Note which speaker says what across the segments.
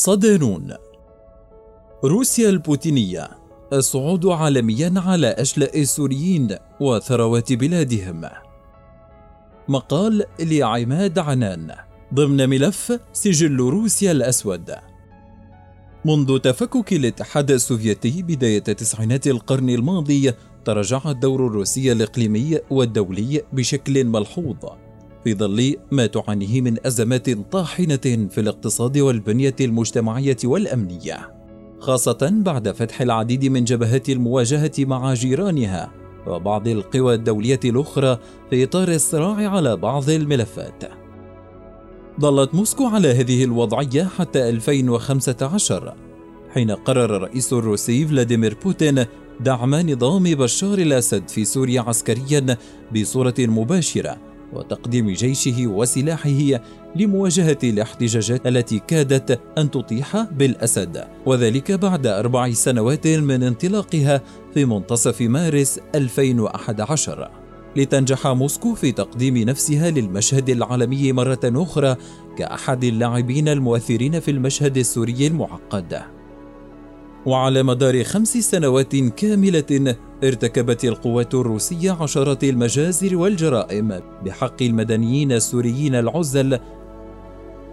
Speaker 1: صدانون روسيا البوتينية الصعود عالميا على أشلاء السوريين وثروات بلادهم. مقال لعماد عنان ضمن ملف سجل روسيا الأسود. منذ تفكك الاتحاد السوفيتي بداية تسعينات القرن الماضي تراجع الدور الروسي الإقليمي والدولي بشكل ملحوظ. في ظل ما تعانيه من أزمات طاحنة في الاقتصاد والبنية المجتمعية والأمنية خاصة بعد فتح العديد من جبهات المواجهة مع جيرانها وبعض القوى الدولية الأخرى في إطار الصراع على بعض الملفات. ظلت موسكو على هذه الوضعية حتى 2015 حين قرر الرئيس الروسي فلاديمير بوتين دعم نظام بشار الأسد في سوريا عسكريا بصورة مباشرة وتقديم جيشه وسلاحه لمواجهة الاحتجاجات التي كادت أن تطيح بالأسد. وذلك بعد أربع سنوات من انطلاقها في منتصف مارس 2011 لتنجح موسكو في تقديم نفسها للمشهد العالمي مرة أخرى كأحد اللاعبين المؤثرين في المشهد السوري المعقد. وعلى مدار خمس سنوات كاملة ارتكبت القوات الروسية عشرات المجازر والجرائم. بحق المدنيين السوريين العزل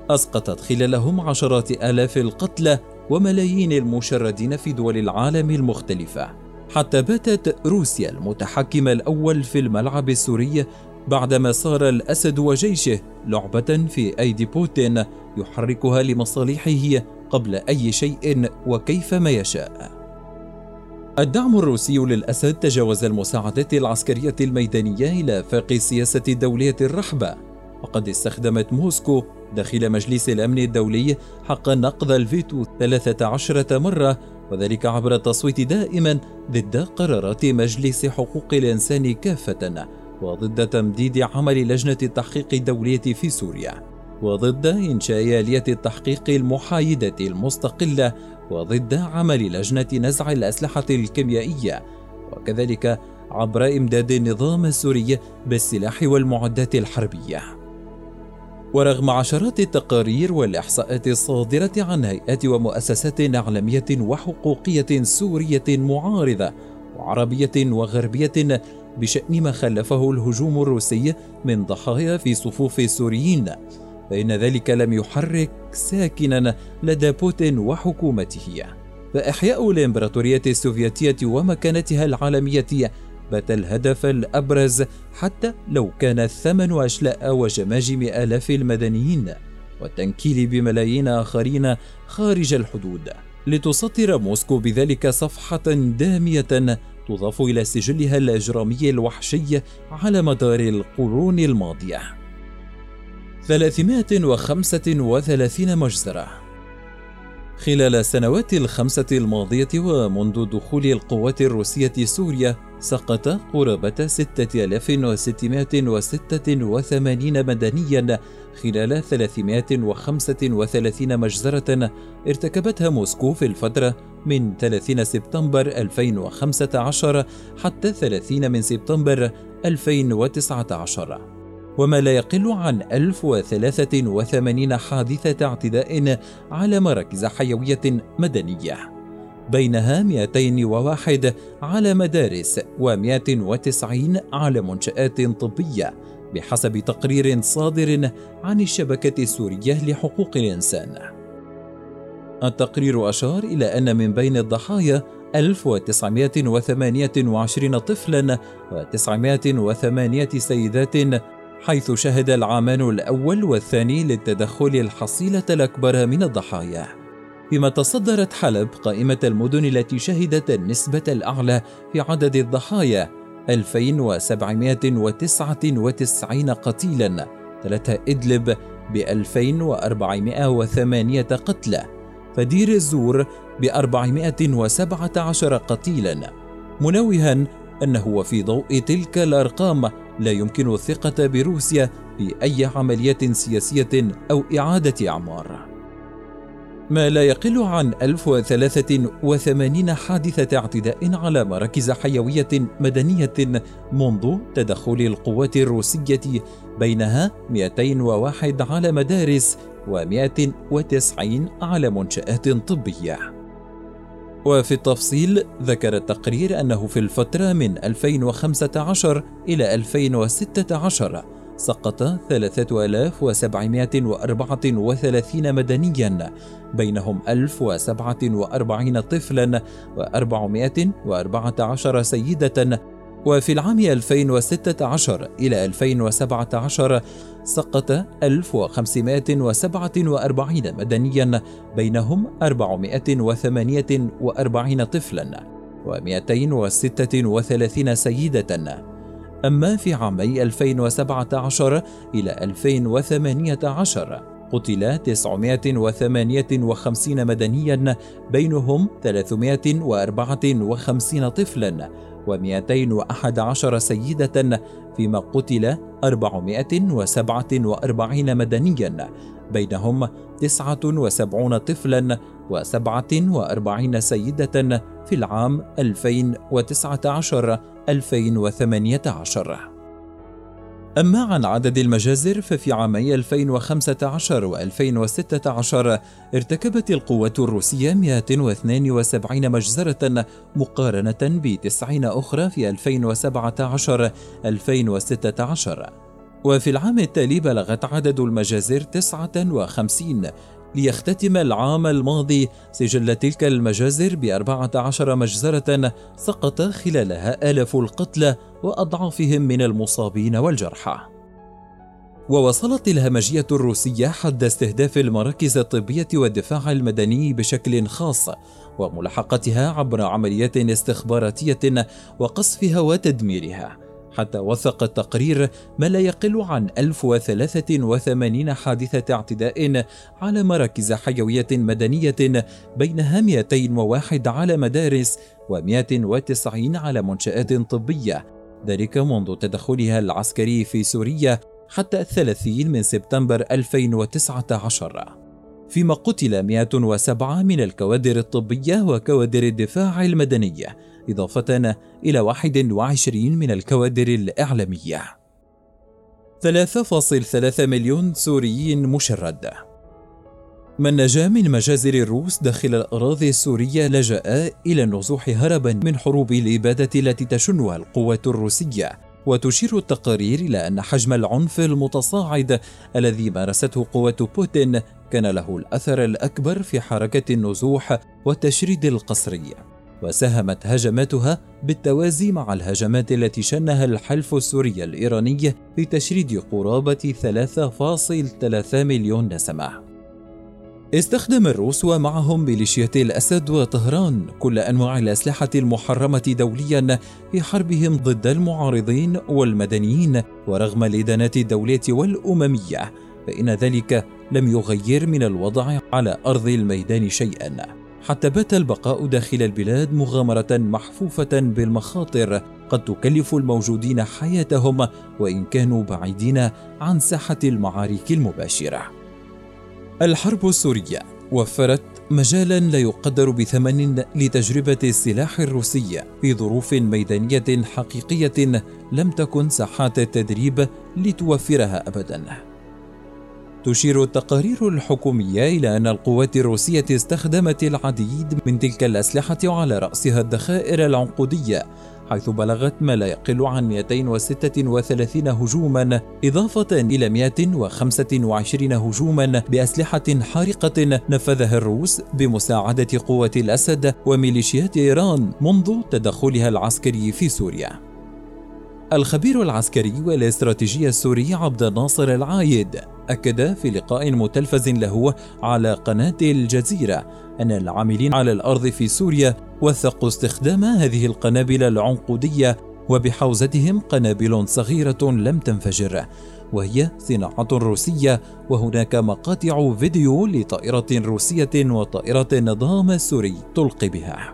Speaker 1: أسقطت خلالهم عشرات آلاف القتلى وملايين المشردين في دول العالم المختلفة. حتى باتت روسيا المتحكم الأول في الملعب السوري بعدما صار الأسد وجيشه لعبة في أيدي بوتين يحركها لمصالحه قبل أي شيء وكيفما يشاء. الدعم الروسي للأسد تجاوز المساعدات العسكرية الميدانية إلى آفاق السياسة الدولية الرحبة، وقد استخدمت موسكو داخل مجلس الأمن الدولي حق نقض الفيتو 13 مرة وذلك عبر التصويت دائما ضد قرارات مجلس حقوق الإنسان كافة وضد تمديد عمل لجنة التحقيق الدولية في سوريا وضد إنشاء آلية التحقيق المحايدة المستقلة وضد عمل لجنة نزع الأسلحة الكيميائية. وكذلك عبر إمداد النظام السوري بالسلاح والمعدات الحربية. ورغم عشرات التقارير والإحصاءات الصادرة عن هيئات ومؤسسات إعلامية وحقوقية سورية معارضة وعربية وغربية بشأن ما خلفه الهجوم الروسي من ضحايا في صفوف السوريين فإن ذلك لم يحرك ساكنا لدى بوتين وحكومته. فإحياء الإمبراطورية السوفيتية ومكانتها العالمية بات الهدف الأبرز حتى لو كان الثمن أشلاء وجماجم آلاف المدنيين والتنكيل بملايين آخرين خارج الحدود. لتسطر موسكو بذلك صفحة دامية تضاف إلى سجلها الإجرامي الوحشي على مدار القرون الماضية. 335 مجزرة. خلال السنوات الخمسة الماضية ومنذ دخول القوات الروسية سوريا سقط قرابة 6686 مدنيا خلال 335 مجزرة ارتكبتها موسكو في الفترة من 30 سبتمبر 2015 حتى 30 من سبتمبر 2019 وما لا يقل عن 1083 حادثة اعتداء على مراكز حيوية مدنية بينها 201 على مدارس و190 على منشآت طبية بحسب تقرير صادر عن الشبكة السورية لحقوق الإنسان. التقرير أشار إلى أن من بين الضحايا 1928 طفلا و908 سيدات حيث شهد العامان الأول والثاني للتدخل الحصيلة الأكبر من الضحايا. فيما تصدرت حلب قائمة المدن التي شهدت النسبة الأعلى في عدد الضحايا 2799 قتيلا تلتها إدلب ب 2408 قتلى فدير الزور ب 417 قتيلا منوها أنه وفي ضوء تلك الأرقام لا يمكن الثقة بروسيا في أي عملية سياسية أو إعادة أعمار ما لا يقل عن 1083 حادثة اعتداء على مراكز حيوية مدنية منذ تدخل القوات الروسية بينها 201 على مدارس و190 على منشآت طبية. وفي التفصيل ذكر التقرير أنه في الفترة من 2015 إلى 2016 سقط 3734 مدنيا بينهم 1047 طفلا و414 سيدة وفي العام 2016 إلى 2017 سقط 1547 مدنيا بينهم 448 طفلا و236 سيدة. أما في عامي 2017 إلى 2018 قتل 958 مدنيا بينهم 354 طفلا و211 سيدة فيما قتل 447 مدنيا بينهم 79 طفلا و47 سيدة في العام 2019 2018 أما عن عدد المجازر ففي عامي 2015 و 2016 ارتكبت القوات الروسية 172 مجزرة مقارنة ب 90 أخرى في 2017 2016 وفي العام التالي بلغت عدد المجازر 59 ليختتم العام الماضي سجل تلك المجازر بأربعة عشر مجزرة سقط خلالها آلاف القتلى وأضعافهم من المصابين والجرحى. ووصلت الهمجية الروسية حد استهداف المراكز الطبية والدفاع المدني بشكل خاص وملاحقتها عبر عمليات استخباراتية وقصفها وتدميرها. حتى وثق التقرير ما لا يقل عن 1083 حادثة اعتداء على مراكز حيوية مدنية بينها 201 على مدارس و190 على منشآت طبية. ذلك منذ تدخلها العسكري في سوريا حتى الثلاثين من سبتمبر 2019 فيما قتل 107 من الكوادر الطبية وكوادر الدفاع المدني إضافة إلى 21 من الكوادر الإعلامية. 3.3 مليون سوري مشرد. من نجا من مجازر الروس داخل الأراضي السورية لجأ إلى النزوح هربا من حروب الإبادة التي تشنها القوات الروسية وتشير التقارير إلى أن حجم العنف المتصاعد الذي مارسته قوات بوتين كان له الأثر الأكبر في حركة النزوح والتشريد القسري. وساهمت هجماتها بالتوازي مع الهجمات التي شنها الحلف السوري الإيراني في تشريد قرابة 3.3 مليون نسمة. استخدم الروس ومعهم ميليشيات الأسد وطهران كل أنواع الأسلحة المحرمة دوليا في حربهم ضد المعارضين والمدنيين ورغم الإدانات الدولية والأممية فإن ذلك لم يغير من الوضع على أرض الميدان شيئا. حتى بات البقاء داخل البلاد مغامرة محفوفة بالمخاطر قد تكلف الموجودين حياتهم وإن كانوا بعيدين عن ساحة المعارك المباشرة. الحرب السورية وفرت مجالا لا يقدر بثمن لتجربة السلاح الروسي في ظروف ميدانية حقيقية لم تكن ساحات التدريب لتوفرها أبدا. تشير التقارير الحكومية إلى أن القوات الروسية استخدمت العديد من تلك الأسلحة وعلى رأسها الذخائر العنقودية حيث بلغت ما لا يقل عن 236 هجوما إضافة إلى 125 هجوما بأسلحة حارقة نفذها الروس بمساعدة قوة الأسد وميليشيات إيران منذ تدخلها العسكري في سوريا. الخبير العسكري والاستراتيجي السوري عبد الناصر العايد أكد في لقاء متلفز له على قناة الجزيرة أن العاملين على الأرض في سوريا وثقوا استخدام هذه القنابل العنقودية وبحوزتهم قنابل صغيرة لم تنفجر وهي صناعة روسية وهناك مقاطع فيديو لطائرة روسية وطائرة النظام السوري تلقي بها.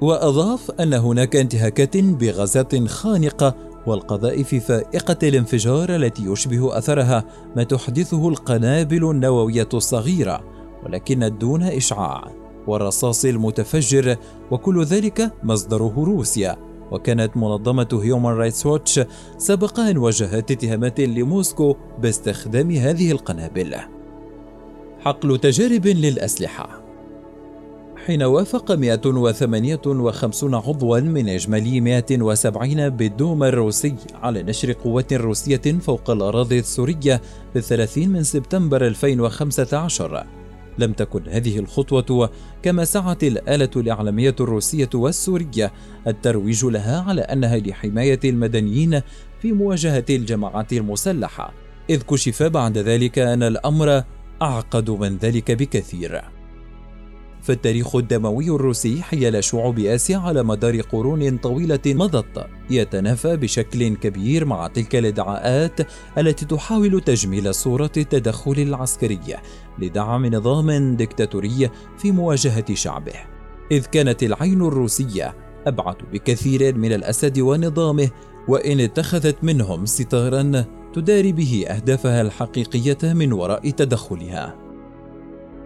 Speaker 1: وأضاف أن هناك انتهاكات بغازات خانقة والقذائف فائقة الانفجار التي يشبه أثرها ما تحدثه القنابل النووية الصغيرة ولكن دون إشعاع والرصاص المتفجر وكل ذلك مصدره روسيا. وكانت منظمة هيومان رايتس ووتش سبق أن وجهت اتهامات لموسكو باستخدام هذه القنابل. حقل تجارب للأسلحة. حين وافق 158 عضوا من إجمالي 170 بالدوم الروسي على نشر قوات روسية فوق الأراضي السورية في 30 من سبتمبر 2015 لم تكن هذه الخطوة كما سعت الآلة الإعلامية الروسية والسورية الترويج لها على أنها لحماية المدنيين في مواجهة الجماعات المسلحة إذ كشف بعد ذلك أن الأمر أعقد من ذلك بكثير. فالتاريخ الدموي الروسي حيال شعوب آسيا على مدار قرون طويلة مضت يتنافى بشكل كبير مع تلك الادعاءات التي تحاول تجميل صورة التدخل العسكري لدعم نظام ديكتاتوري في مواجهة شعبه. إذ كانت العين الروسية أبعد بكثير من الأسد ونظامه وإن اتخذت منهم ستارا تداري به أهدافها الحقيقية من وراء تدخلها.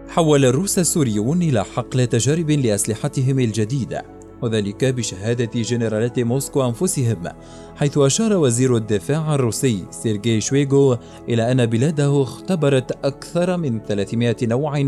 Speaker 1: حول الروس السوريون إلى حقل تجارب لأسلحتهم الجديدة وذلك بشهادة جنرالات موسكو أنفسهم حيث أشار وزير الدفاع الروسي سيرجي شويغو إلى أن بلاده اختبرت أكثر من 300 نوع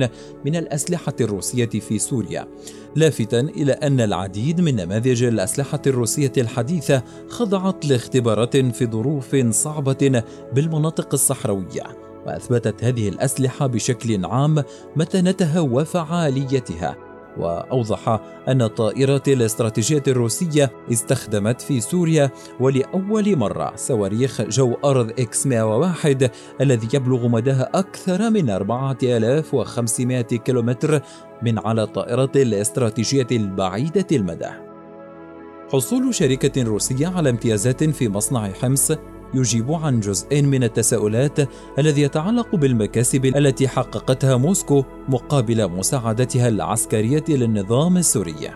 Speaker 1: من الأسلحة الروسية في سوريا لافتا إلى أن العديد من نماذج الأسلحة الروسية الحديثة خضعت لاختبارات في ظروف صعبة بالمناطق الصحراوية. وأثبتت هذه الأسلحة بشكل عام متانتها وفعاليتها وأوضح أن الطائره الاستراتيجية الروسية استخدمت في سوريا ولأول مرة صواريخ جو أرض إكس 101 الذي يبلغ مداها أكثر من 4500 كيلومتر من على الطائرات الاستراتيجية البعيدة المدى. حصول شركة روسية على امتيازات في مصنع حمص يجيب عن جزء من التساؤلات الذي يتعلق بالمكاسب التي حققتها موسكو مقابل مساعدتها العسكرية للنظام السوري.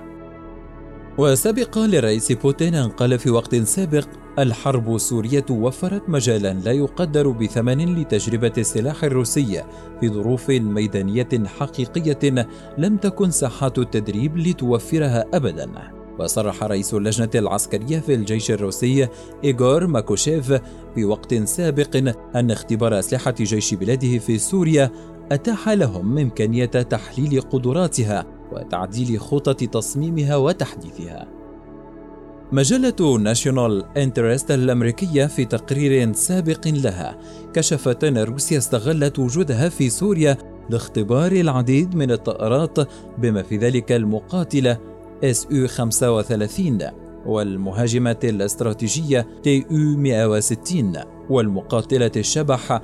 Speaker 1: وسبق للرئيس بوتين أن قال في وقت سابق الحرب السورية وفرت مجالا لا يقدر بثمن لتجربة السلاح الروسي في ظروف ميدانية حقيقية لم تكن ساحات التدريب لتوفرها أبدا. وصرح رئيس اللجنة العسكرية في الجيش الروسي إيغور ماكوشيف في وقت سابق أن اختبار أسلحة جيش بلاده في سوريا أتاح لهم إمكانية تحليل قدراتها وتعديل خطط تصميمها وتحديثها. مجلة ناشونال انترست الأمريكية في تقرير سابق لها كشفت أن روسيا استغلت وجودها في سوريا لاختبار العديد من الطائرات بما في ذلك المقاتلة يو 35 والمهاجمة الاستراتيجية تي يو 160 والمقاتلة الشبح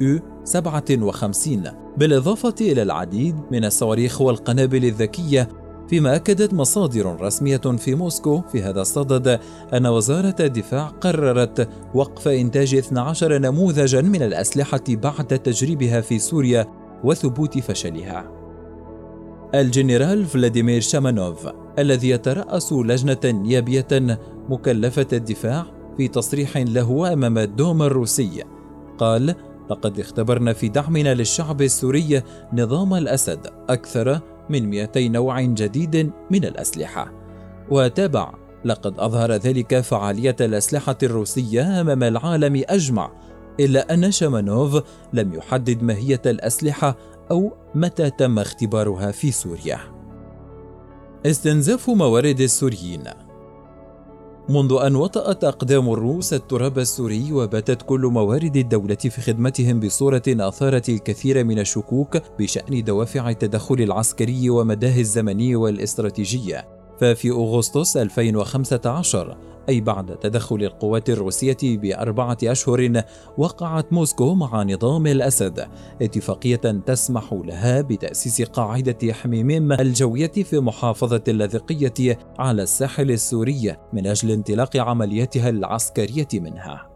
Speaker 1: يو 57 بالإضافة إلى العديد من الصواريخ والقنابل الذكية فيما أكدت مصادر رسمية في موسكو في هذا الصدد أن وزارة الدفاع قررت وقف إنتاج 12 نموذجا من الأسلحة بعد تجريبها في سوريا وثبوت فشلها. الجنرال فلاديمير شامانوف الذي يترأس لجنة نيابية مكلفة الدفاع في تصريح له أمام الدوم الروسي. قال لقد اختبرنا في دعمنا للشعب السوري نظام الأسد أكثر من 200 نوع جديد من الأسلحة. وتابع لقد أظهر ذلك فعالية الأسلحة الروسية أمام العالم أجمع إلا أن شامانوف لم يحدد ماهية الأسلحة أو متى تم اختبارها في سوريا. استنزاف موارد السوريين منذ أن وطأت أقدام الروس التراب السوري وباتت كل موارد الدولة في خدمتهم بصورة أثارت الكثير من الشكوك بشأن دوافع التدخل العسكري ومداه الزمني والاستراتيجي ففي أغسطس 2015 أي بعد تدخل القوات الروسية بأربعة أشهر وقعت موسكو مع نظام الأسد اتفاقية تسمح لها بتأسيس قاعدة حميميم الجوية في محافظة اللاذقية على الساحل السوري من أجل انطلاق عملياتها العسكرية منها.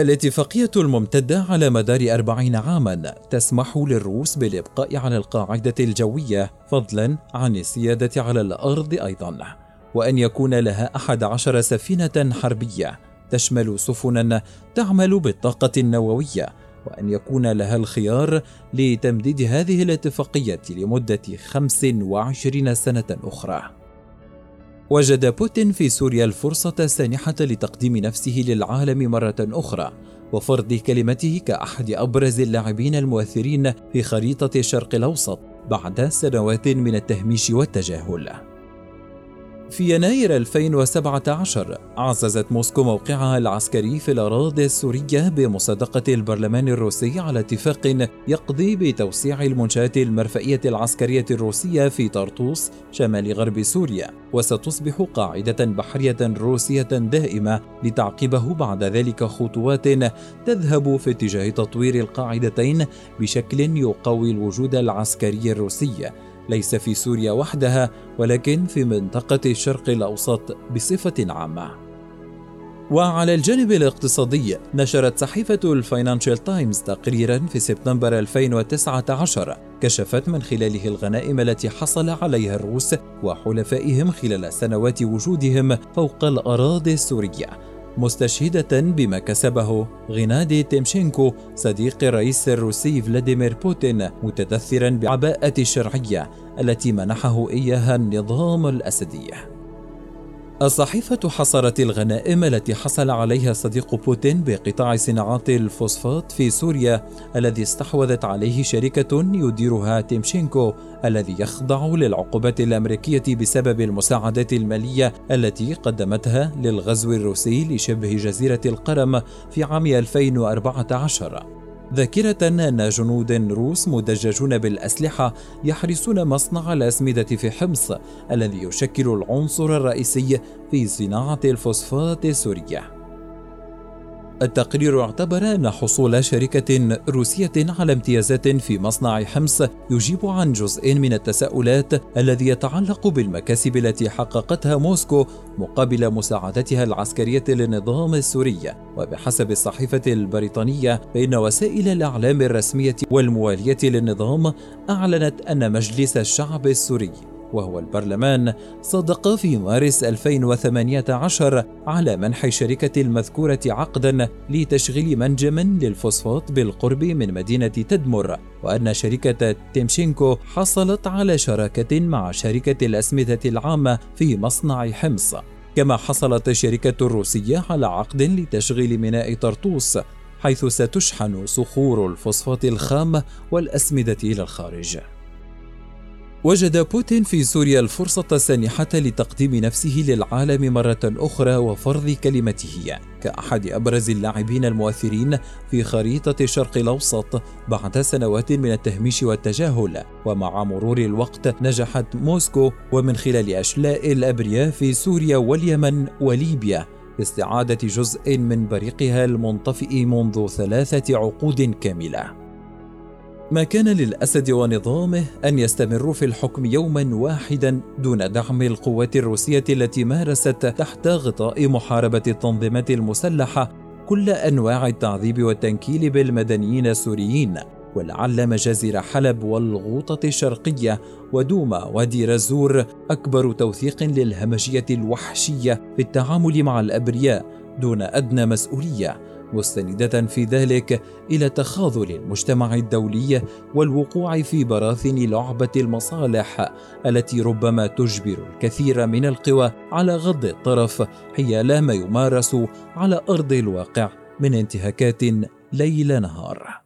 Speaker 1: الاتفاقية الممتدة على مدار أربعين عاما تسمح للروس بالإبقاء على القاعدة الجوية فضلا عن السيادة على الأرض أيضا وأن يكون لها أحد عشر سفينة حربية تشمل سفنا تعمل بالطاقة النووية وأن يكون لها الخيار لتمديد هذه الاتفاقية لمدة 25 سنة أخرى. وجد بوتين في سوريا الفرصة السانحة لتقديم نفسه للعالم مرة أخرى، وفرض كلمته كأحد أبرز اللاعبين المؤثرين في خريطة الشرق الأوسط بعد سنوات من التهميش والتجاهل. في يناير 2017 عززت موسكو موقعها العسكري في الأراضي السورية بمصادقة البرلمان الروسي على اتفاق يقضي بتوسيع المنشآت المرفئية العسكرية الروسية في طرطوس شمال غرب سوريا. وستصبح قاعدة بحرية روسية دائمة لتعقبه بعد ذلك خطوات تذهب في اتجاه تطوير القاعدتين بشكل يقوي الوجود العسكري الروسي. ليس في سوريا وحدها ولكن في منطقة الشرق الأوسط بصفة عامة. وعلى الجانب الاقتصادي نشرت صحيفة الفاينانشال تايمز تقريرا في سبتمبر 2019 كشفت من خلاله الغنائم التي حصل عليها الروس وحلفائهم خلال سنوات وجودهم فوق الأراضي السورية مستشهدة بما كسبه غينادي تيمشينكو صديق الرئيس الروسي فلاديمير بوتين متدثرا بعباءة الشرعية التي منحه إياها النظام الأسدي. الصحيفة حصرت الغنائم التي حصل عليها صديق بوتين بقطاع صناعات الفوسفات في سوريا الذي استحوذت عليه شركة يديرها تيمشينكو الذي يخضع للعقوبات الأمريكية بسبب المساعدات المالية التي قدمتها للغزو الروسي لشبه جزيرة القرم في عام 2014 ذاكرة أن جنود روس مدججون بالأسلحة يحرسون مصنع الأسمدة في حمص الذي يشكل العنصر الرئيسي في صناعة الفوسفات السورية. التقرير اعتبر أن حصول شركة روسية على امتيازات في مصنع حمص يجيب عن جزء من التساؤلات الذي يتعلق بالمكاسب التي حققتها موسكو مقابل مساعدتها العسكرية للنظام السوري. وبحسب الصحيفة البريطانية فإن وسائل الإعلام الرسمية والموالية للنظام أعلنت أن مجلس الشعب السوري وهو البرلمان صدق في مارس 2018 على منح الشركة المذكورة عقدا لتشغيل منجم للفوسفات بالقرب من مدينة تدمر وأن شركة تيمشينكو حصلت على شراكة مع شركة الأسمدة العامة في مصنع حمص. كما حصلت الشركة الروسية على عقد لتشغيل ميناء طرطوس حيث ستشحن صخور الفوسفات الخام والأسمدة إلى الخارج. وجد بوتين في سوريا الفرصة السانحة لتقديم نفسه للعالم مرة أخرى وفرض كلمته كأحد أبرز اللاعبين المؤثرين في خريطة الشرق الأوسط بعد سنوات من التهميش والتجاهل. ومع مرور الوقت نجحت موسكو ومن خلال أشلاء الأبرياء في سوريا واليمن وليبيا باستعادة جزء من بريقها المنطفئ منذ ثلاثة عقود كاملة. ما كان للأسد ونظامه أن يستمروا في الحكم يوما واحدا دون دعم القوات الروسية التي مارست تحت غطاء محاربة التنظيمات المسلحة كل أنواع التعذيب والتنكيل بالمدنيين السوريين ولعل مجازر حلب والغوطة الشرقية ودوما ودير الزور أكبر توثيق للهمجية الوحشية في التعامل مع الأبرياء دون أدنى مسؤولية. مستندة في ذلك إلى تخاذل المجتمع الدولي والوقوع في براثن لعبة المصالح التي ربما تجبر الكثير من القوى على غض الطرف حيال ما يمارس على أرض الواقع من انتهاكات ليل نهار.